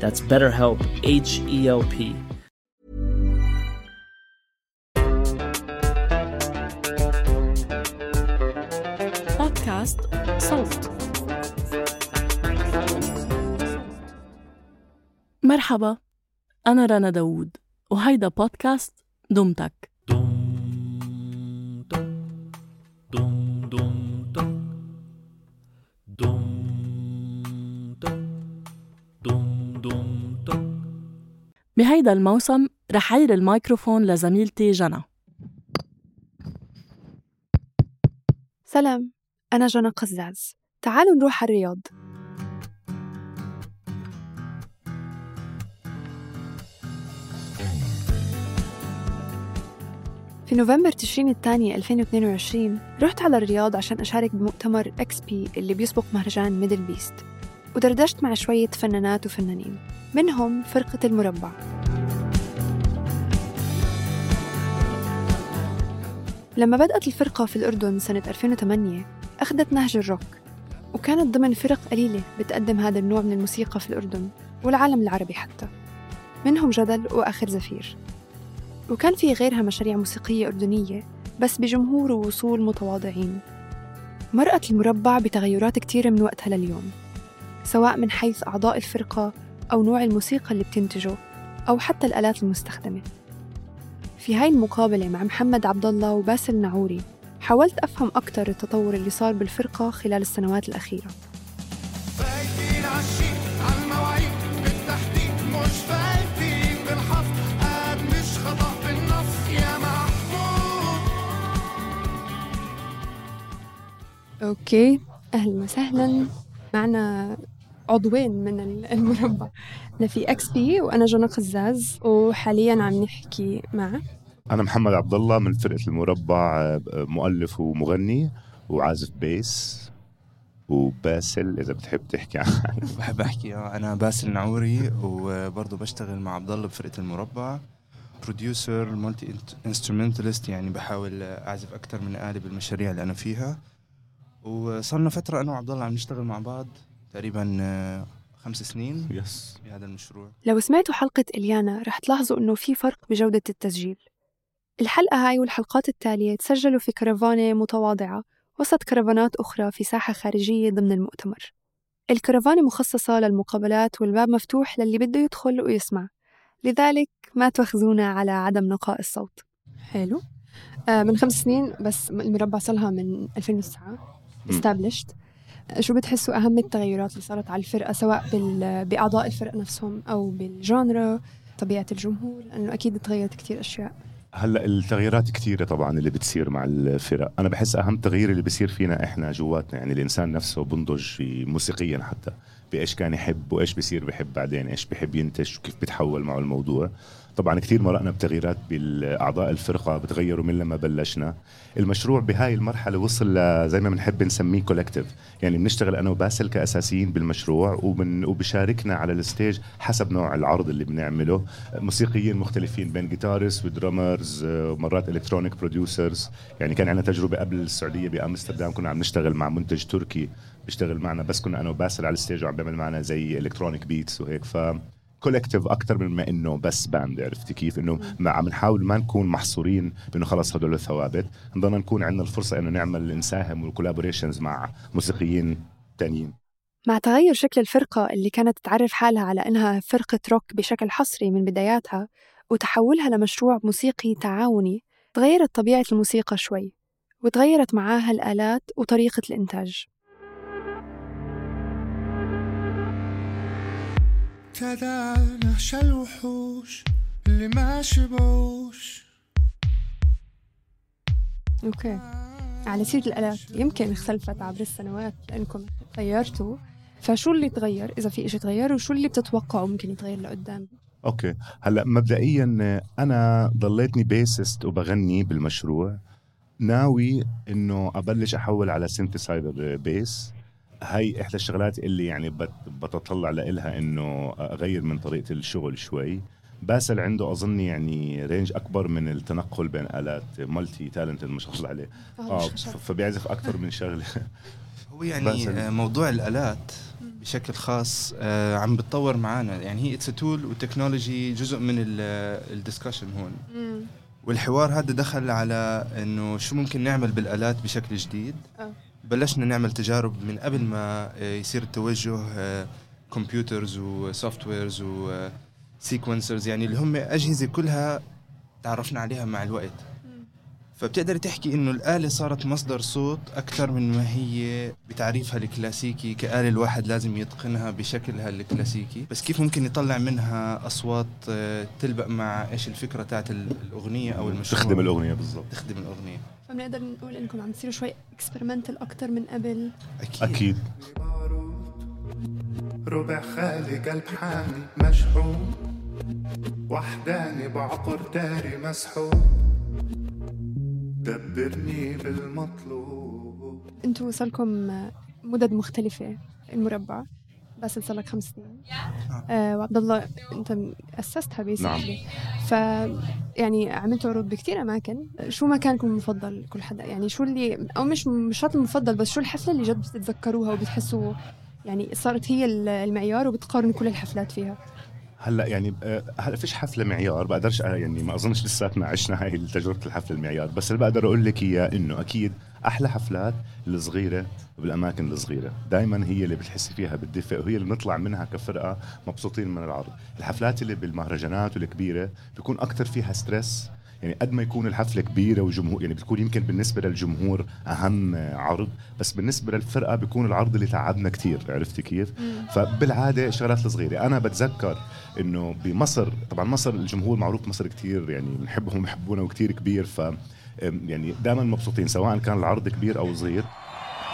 That's BetterHelp, H E L P. بودكاست صوت مرحبا. أنا رنا داوود وهيدا بودكاست دمتك. بهيدا الموسم رح أعير الميكروفون لزميلتي جنى. سلام أنا جنى قزاز. تعالوا نروح على الرياض. في نوفمبر تشرين الثاني 2022 رحت على الرياض عشان أشارك بمؤتمر XP اللي بيسبق مهرجان MDLBEAST. ودردشت مع شوية فنانات وفنانين منهم فرقة المربع. لما بدأت الفرقة في الأردن سنة 2008 أخذت نهج الروك وكانت ضمن فرق قليلة بتقدم هذا النوع من الموسيقى في الأردن والعالم العربي حتى منهم جدل وآخر زفير. وكان في غيرها مشاريع موسيقية أردنية بس بجمهور ووصول متواضعين. مرأت المربع بتغيرات كتيرة من وقتها لليوم. سواء من حيث أعضاء الفرقة أو نوع الموسيقى اللي بتنتجه أو حتى الآلات المستخدمة. في هاي المقابلة مع محمد عبد الله وباسل نعوري حاولت أفهم أكثر التطور اللي صار بالفرقة خلال السنوات الأخيرة. okay أهلا وسهلا. معنا عضوين من ال- المربع. أنا في XP وأنا جنى قزاز وحاليا عم نحكي مع أنا محمد عبد الله من فرقة المربع مؤلف ومغني وعازف bass وباسل إذا بتحب تحكي عنه بحب أحكي. آه، أنا باسل نعوري وبرضه بشتغل مع عبد الله بفرقة المربع. producer multi instrumentalist يعني بحاول أعزف أكثر من آلة بالمشاريع اللي أنا فيها. وصلنا فترة أنا وعبد الله عم نشتغل مع بعض تقريبا آه، خمس سنين بس بهذا المشروع. لو سمعتوا حلقة إليانا رح تلاحظوا إنه في فرق بجودة التسجيل. الحلقة هاي والحلقات التالية تسجلوا في كرفانة متواضعة وسط كرفانات أخرى في ساحة خارجية ضمن المؤتمر. الكرفانة مخصصة للمقابلات والباب مفتوح للي بده يدخل ويسمع. لذلك ما تواخذونا على عدم نقاء الصوت. حلو. آه من خمس سنين بس المربع صلها من 2009 established. شو بتحسوا أهم التغيرات اللي صارت على الفرقة سواء بال... بأعضاء الفرقة نفسهم أو بالجانرا طبيعة الجمهور؟ لأنه أكيد تغيرت كتير أشياء. هلأ التغييرات كثيرة طبعا اللي بتصير مع الفرق. أنا بحس أهم تغيير اللي بصير فينا إحنا جواتنا يعني الإنسان نفسه بنضج موسيقيا حتى بإيش كان يحب وإيش بصير بحب بعدين إيش بحب ينتج وكيف بتحول معه الموضوع. طبعا كثير مرقنا بتغييرات بالأعضاء الفرقة بتغيروا من لما بلشنا. المشروع بهاي المرحلة وصل ل- زي ما بنحب نسميه collective يعني بنشتغل أنا وباسل كأساسيين بالمشروع وبن وبشاركنا على ال stage حسب نوع العرض اللي بنعمله. موسيقيين مختلفين بين guitars و drummers آه، مرات electronic producers يعني كان عندنا تجربة قبل السعودية بأمستردام كنا عم نشتغل مع منتج تركي بيشتغل معنا بس كنا أنا وباسل على ال stage وعم بيعمل معنا زي electronic beats وهيك. ف collective أكثر من ما إنه بس band عرفتي كيف؟ إنه ما عم نحاول ما نكون محصورين بإنه خلص هدول الثوابت نضلنا نكون عندنا الفرصة إنه نعمل نساهم وال collaborations مع موسيقيين تانيين. مع تغير شكل الفرقة اللي كانت تعرف حالها على إنها فرقة روك بشكل حصري من بداياتها وتحولها لمشروع موسيقي تعاوني تغيرت طبيعة الموسيقى شوي وتغيرت معاها الآلات وطريقة الإنتاج. ابتدى نهشى الوحوش اللي ما شبعوش okay. على سيرة الآلات يمكن اختلفت عبر السنوات لأنكم غيرتوا فشو اللي تغير؟ إذا في إشي تغير وشو اللي بتتوقعوا ممكن يتغير لقدام؟ okay. هلأ مبدئيا أنا ضليتني bassist وبغني بالمشروع. ناوي إنه أبلش أحول على synthesizer bass هاي إحدى الشغلات اللي يعني بت بتطلع لإلها إنه أغير من طريقة الشغل شوي. باسل عنده اظن يعني range أكبر من التنقل بين آلات multi-talent ما شاء الله عليه. آه فبيعزف أكثر من شغلة. هو يعني باسل. آه، موضوع الآلات بشكل خاص آه، عم بتطور معنا يعني هي it's tool وال technology جزء من ال discussion هون. والحوار هذا دخل على إنه شو ممكن نعمل بالآلات بشكل جديد. آه. بلشنا نعمل تجارب من قبل ما آه، يصير التوجه computers و softwares و sequencers يعني اللي هم أجهزة كلها تعرفنا عليها مع الوقت. فبتقدر تحكي إنه الآلة صارت مصدر صوت أكثر من ما هي بتعريفها الكلاسيكي كآلة الواحد لازم يتقنها بشكلها الكلاسيكي. بس كيف ممكن يطلع منها أصوات آه، تلبق مع إيش الفكرة تاعت ال- الأغنية أو المشروع؟ تخدم الأغنية بالضبط. تخدم الأغنية. فبنقدر نقول إنكم عم تصيروا شوي اكسبيرمنتال أكتر من قبل. أكيد, أكيد. ربع خالي قلب حامي مشحون وحداني بعقر داري مسحوب دبرني بالمطلوب أنتوا وصلكم مدد مختلفة المربع بس صار لك خمس سنين. آه وعبد الله انت أسستها بيسكلي ف يعني عملتوا عروض بكثير أماكن. شو مكانكم المفضل؟ كل حدا. يعني شو اللي أو مش مش شرط المفضل بس شو الحفلة اللي جد بتتذكروها وبتحسوا يعني صارت هي المعيار وبتقارنوا كل الحفلات فيها؟ هلا يعني آه، هلا فيش حفلة معيار بقدرش آه، يعني ما أظنش لساتنا عشنا هاي تجربة الحفلة المعيار بس اللي بقدر أقول لك إياه إنه أكيد أحلى حفلات الصغيرة بالأماكن الصغيرة دائما هي اللي بتحسي فيها بالدفء وهي اللي بنطلع منها كفرقة مبسوطين من العرض. الحفلات اللي بالمهرجانات والكبيرة بيكون أكثر فيها ستريس يعني قد ما يكون الحفلة كبيرة وجمهور يعني بتكون يمكن بالنسبة للجمهور أهم عرض بس بالنسبة للفرقة بيكون العرض اللي تعبنا كتير عرفتي كيف؟ فبالعادة الشغلات الصغيرة. أنا بتذكر إنه بمصر طبعا مصر الجمهور معروف مصر كتير يعني بنحبهم ويحبونا وكتير كبير ف يعني دائما مبسوطين سواء كان العرض كبير أو صغير.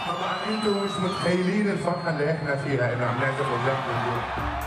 طبعا أنتم مش متخيلين الفرحه اللي إحنا فيها إنه عم نعزف قدامكم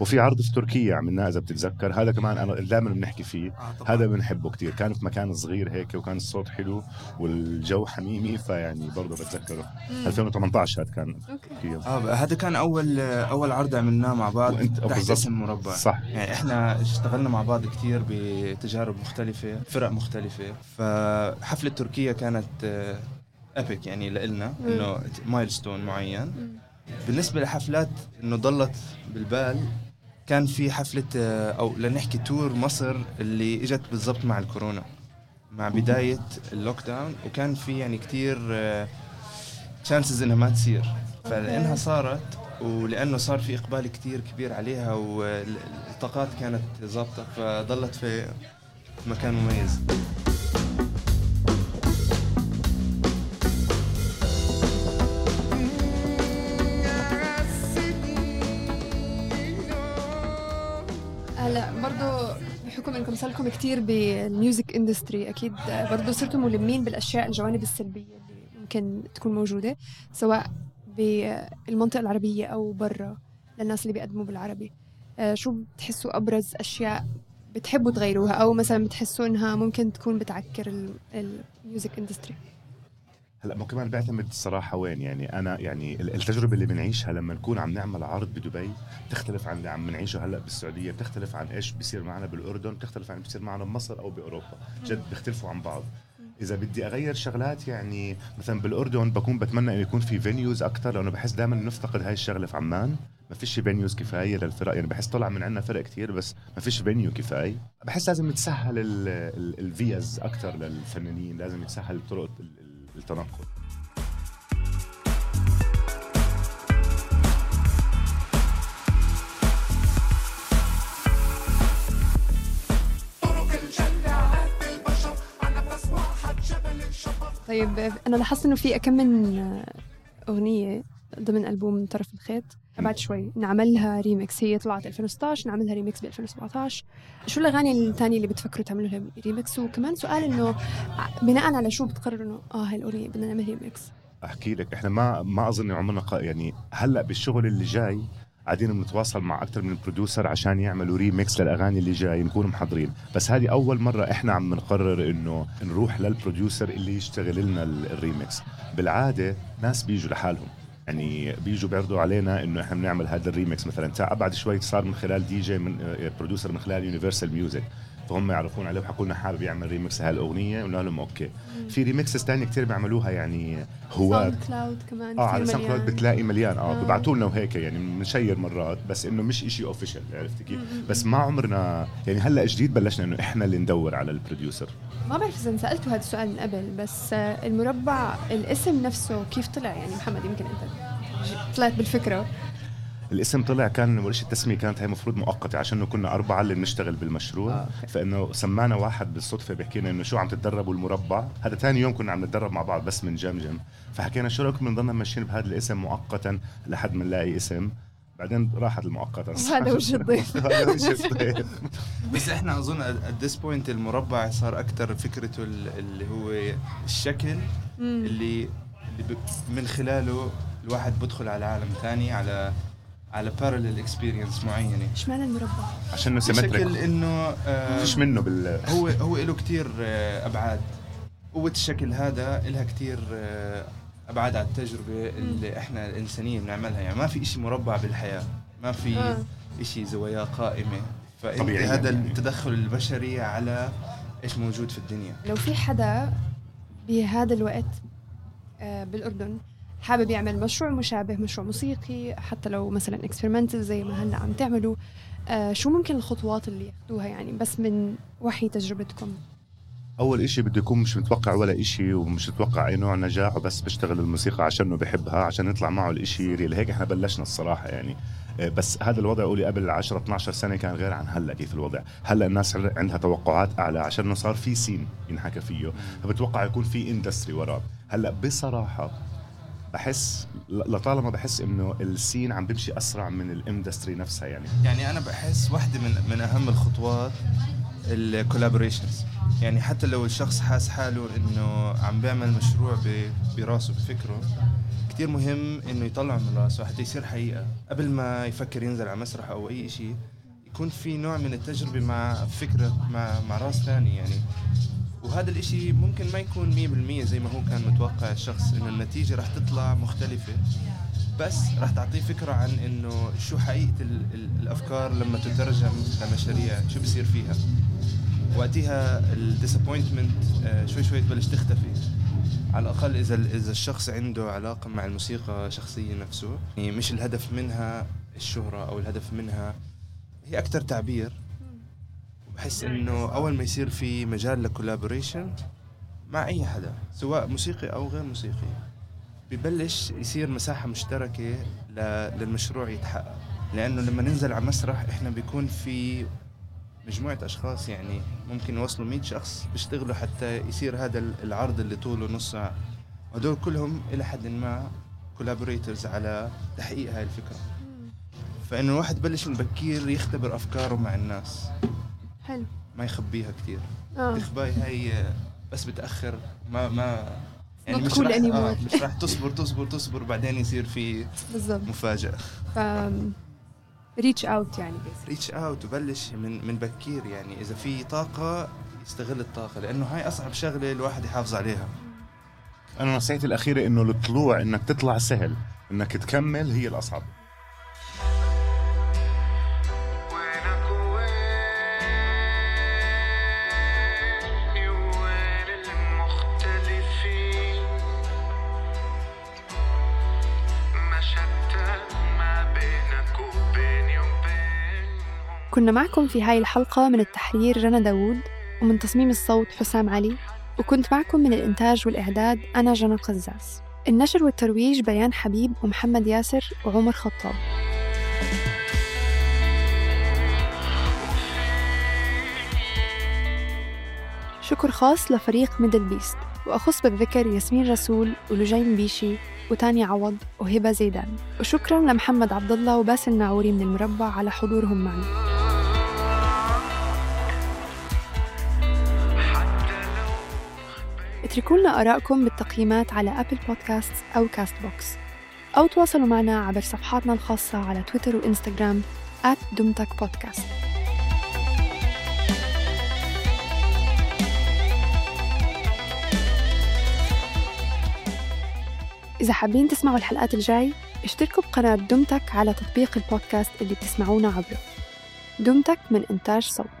وفي عرض في تركيا عملناه إذا بتتذكر. هذا كمان أنا دائما بنحكي فيه. آه. هذا بنحبه كتير. كان في مكان صغير هيك وكان الصوت حلو والجو حميمي فيعني برضه بتذكره. 2018 هذا كان تركيا آه هذا كان أول أول عرض عملناه مع بعض وأنت- تحت. اسم مربع. صح. يعني إحنا اشتغلنا مع بعض كتير بتجارب مختلفة فرق مختلفة. فحفلة تركيا كانت ابيك يعني لإلنا إنه مايلستون معين. بالنسبة لحفلات إنه ضلت بالبال كان في حفلة آه، أو لنحكي تور مصر اللي إجت بالضبط مع الكورونا مع بداية ال lockdown وكان في يعني كتير آه، chances إنها ما تصير. فلأنها صارت ولأنه صار في إقبال كتير كبير عليها والطاقات كانت ظابطة فضلت في مكان مميز. هلا برضه بحكم انكم صار لكم كثير بال music industry أكيد برضه صرتوا ملمين بالأشياء الجوانب السلبية اللي ممكن تكون موجودة سواء بالمنطقة العربية أو برا للناس اللي بيقدموا بالعربي. آه، شو بتحسوا أبرز أشياء بتحبوا تغيروها؟ أو مثلا بتحسوا إنها ممكن تكون بتعكر ال music industry هلا مو كمان بيعتمد الصراحة وين يعني أنا يعني التجربة اللي بنعيشها لما نكون عم نعمل عرض بدبي بتختلف عن اللي عم نعيشه هلأ بالسعودية بتختلف عن إيش بيصير معنا بالأردن بتختلف عن اللي بيصير معنا بمصر أو بأوروبا. جد بيختلفوا عن بعض. إذا بدي أغير شغلات يعني مثلا بالأردن بكون بتمنى إنه يكون في venues أكثر لأنه بحس دائما نفتقد هاي الشغلة في عمان. ما فيش venues كفاية للفرق يعني بحس طلع من عندنا فرق كثير بس ما فيش venue كفاية. بحس لازم يتسهل الفيز أكثر للفنانين لازم يتسهل طرق التنقل طيب أنا لاحظت إنه في كم من أغنية ضمن ألبوم طرف الخيط. بعد شوي نعملها ريمكس هي طلعت 2016 نعملها ريمكس ب 2017 شو الأغاني الثانية اللي بتفكروا تعملوا لها ريمكس وكمان سؤال إنه بناء على شو بتقرروا إنه آه هاي الأغنية بدنا نعمل ريمكس أحكي لك إحنا ما ما أظن عمرنا يعني هلأ بالشغل اللي جاي قاعدين بنتواصل مع أكثر من producer عشان يعملوا ريميكس للأغاني اللي جاي نكون محضرين. بس هذه أول مرة إحنا عم نقرر إنه نروح لل producer اللي يشتغل لنا الريميكس بالعادة ناس بيجوا لحالهم. يعني بيجوا بيعرضوا علينا إنه إحنا بنعمل هذا الريميكس مثلا. تاع بعد شوي صار من خلال دي جي من producer من خلال Universal Music فهم يعرفون عليه وحكوا لنا حابب يعمل ريميكس لهالاغنيه قلنا لهم okay. في remixes ثانية كثير بيعملوها يعني هواة Sound Cloud كمان آه على SoundCloud بتلاقي مليان. آه, آه. ببعثوا لنا وهيك يعني بنشير مرات بس إنه مش إشي official عرفت كيف؟ بس ما عمرنا يعني هلأ جديد بلشنا إنه إحنا اللي ندور على ال producer ما بعرف إذا سالته هذا السؤال من قبل بس المربع الاسم نفسه كيف طلع؟ يعني محمد يمكن أنت طلعت بالفكرة. الاسم طلع كان اول شيء التسمية كانت هي المفروض مؤقتة عشان كنا أربعة اللي بنشتغل بالمشروع. آه. فإنه سمانا واحد بالصدفة بيحكي لنا إنه شو عم تتدربوا المربع هذا ثاني يوم كنا عم نتدرب مع بعض بس من جمجم فحكينا شو رأيكم بنضلنا ماشيين بهذا الاسم مؤقتا لحد ما نلاقي اسم؟ بعدين راحت المؤقتة هذا وش الضيف؟ هذا وش الضيف؟ بس إحنا أظن at this point المربع صار أكثر فكرته اللي هو الشكل اللي اللي من خلاله الواحد بدخل على عالم ثاني على على parallel experience معينة. إيش معنى المربع؟ عشان إنه symmetric بشكل إنه آه فيش منه بال هو هو له كثير آه أبعاد. قوة الشكل هذا لها كثير آه أبعاد على التجربة اللي إحنا الإنسانية بنعملها. يعني ما في شيء مربع بالحياة. ما في آه. شيء زوايا قائمة. فطبيعي هذا يعني. التدخل البشري على إيش موجود في الدنيا. لو في حدا بهذا الوقت آه، بالأردن حابب يعمل مشروع مشابه مشروع موسيقي حتى لو مثلا experimental زي ما هلأ عم تعملوا. آه شو ممكن الخطوات اللي ياخذوها يعني؟ بس من وحي تجربتكم. أول إشي بده يكون مش متوقع ولا إشي ومش متوقع أي نوع نجاح وبس بشتغل الموسيقى عشانه بحبها عشان يطلع معه الإشي real هيك إحنا بلشنا الصراحة يعني. آه، بس هذا الوضع قولي قبل 10 12 سنة كان غير عن هلأ كيف الوضع. هلأ الناس عندها توقعات أعلى عشان صار في scene ينحكى فيه. فبتوقع يكون في industry وراه هلأ بصراحة بحس لطالما بحس إنه ال scene عم بيمشي أسرع من ال industry نفسها يعني. يعني أنا بحس واحدة من من أهم الخطوات ال collaborations يعني حتى لو الشخص حاس حاله إنه عم بيعمل مشروع براسه بفكره كثير مهم إنه يطلعه من راسه حتى يصير حقيقة. قبل ما يفكر ينزل على مسرح أو أي شيء يكون في نوع من التجربة مع فكرة مع مع راس ثاني يعني. وهذا الإشي ممكن ما يكون 100% زي ما هو كان متوقع الشخص إنه النتيجة راح تطلع مختلفة. بس راح تعطيه فكرة عن إنه شو حقيقة ال ال الأفكار لما تترجم لمشاريع شو بصير فيها. وقتها الديسابوينتمنت آه، شوي شوي تبلش تختفي. على الأقل إذا إذا الشخص عنده علاقة مع الموسيقى شخصية نفسه يعني مش الهدف منها الشهرة أو الهدف منها هي أكثر تعبير. بحس إنه أول ما يصير في مجال لكولابوريشن مع أي حدا سواء موسيقي أو غير موسيقي ببلش يصير مساحة مشتركة للمشروع يتحقق. لأنه لما ننزل على مسرح إحنا بيكون في مجموعة أشخاص يعني ممكن يوصلوا 100 شخص بيشتغلوا حتى يصير هذا العرض اللي طوله نص ساعة. وهدول كلهم إلى حد ما كولابوريترز على تحقيق هاي الفكرة. فإنه الواحد ببلش من بكير يختبر أفكاره مع الناس. حلو. ما يخبيها كثير آه. تخباي هاي بس بتأخر. ما ما يعني مش رح anymore. آه مش رح تصبر تصبر تصبر. بعدين يصير في بالضبط. مفاجأة. ف reach out يعني بس reach out وبلش من من بكير يعني. إذا في طاقة يستغل الطاقة. لأنه هاي أصعب شغلة الواحد يحافظ عليها. أنا نصيحتي الأخيرة إنه الطلوع إنك تطلع سهل. إنك تكمل هي الأصعب. كنا معكم في هاي الحلقة من التحرير رنا داوود ومن تصميم الصوت حسام علي وكنت معكم من الإنتاج والإعداد أنا جنى قزاز النشر والترويج بيان حبيب ومحمد ياسر وعمر خطاب. شكر خاص لفريق MDLBEAST وأخص بالذكر ياسمين رسول ولجين بيشي وتانيا عوض وهبة زيدان. وشكرا لمحمد عبد الله وباسل ناعوري من المربع على حضورهم معنا. اتركوا لنا آرائكم بالتقييمات على Apple Podcast أو Castbox أو تواصلوا معنا عبر صفحاتنا الخاصة على تويتر وإنستغرام دم تك بودكاست إذا حابين تسمعوا الحلقات الجاي اشتركوا بقناة دمتك على تطبيق البودكاست اللي بتسمعونا عبره. دمتك من إنتاج صوت.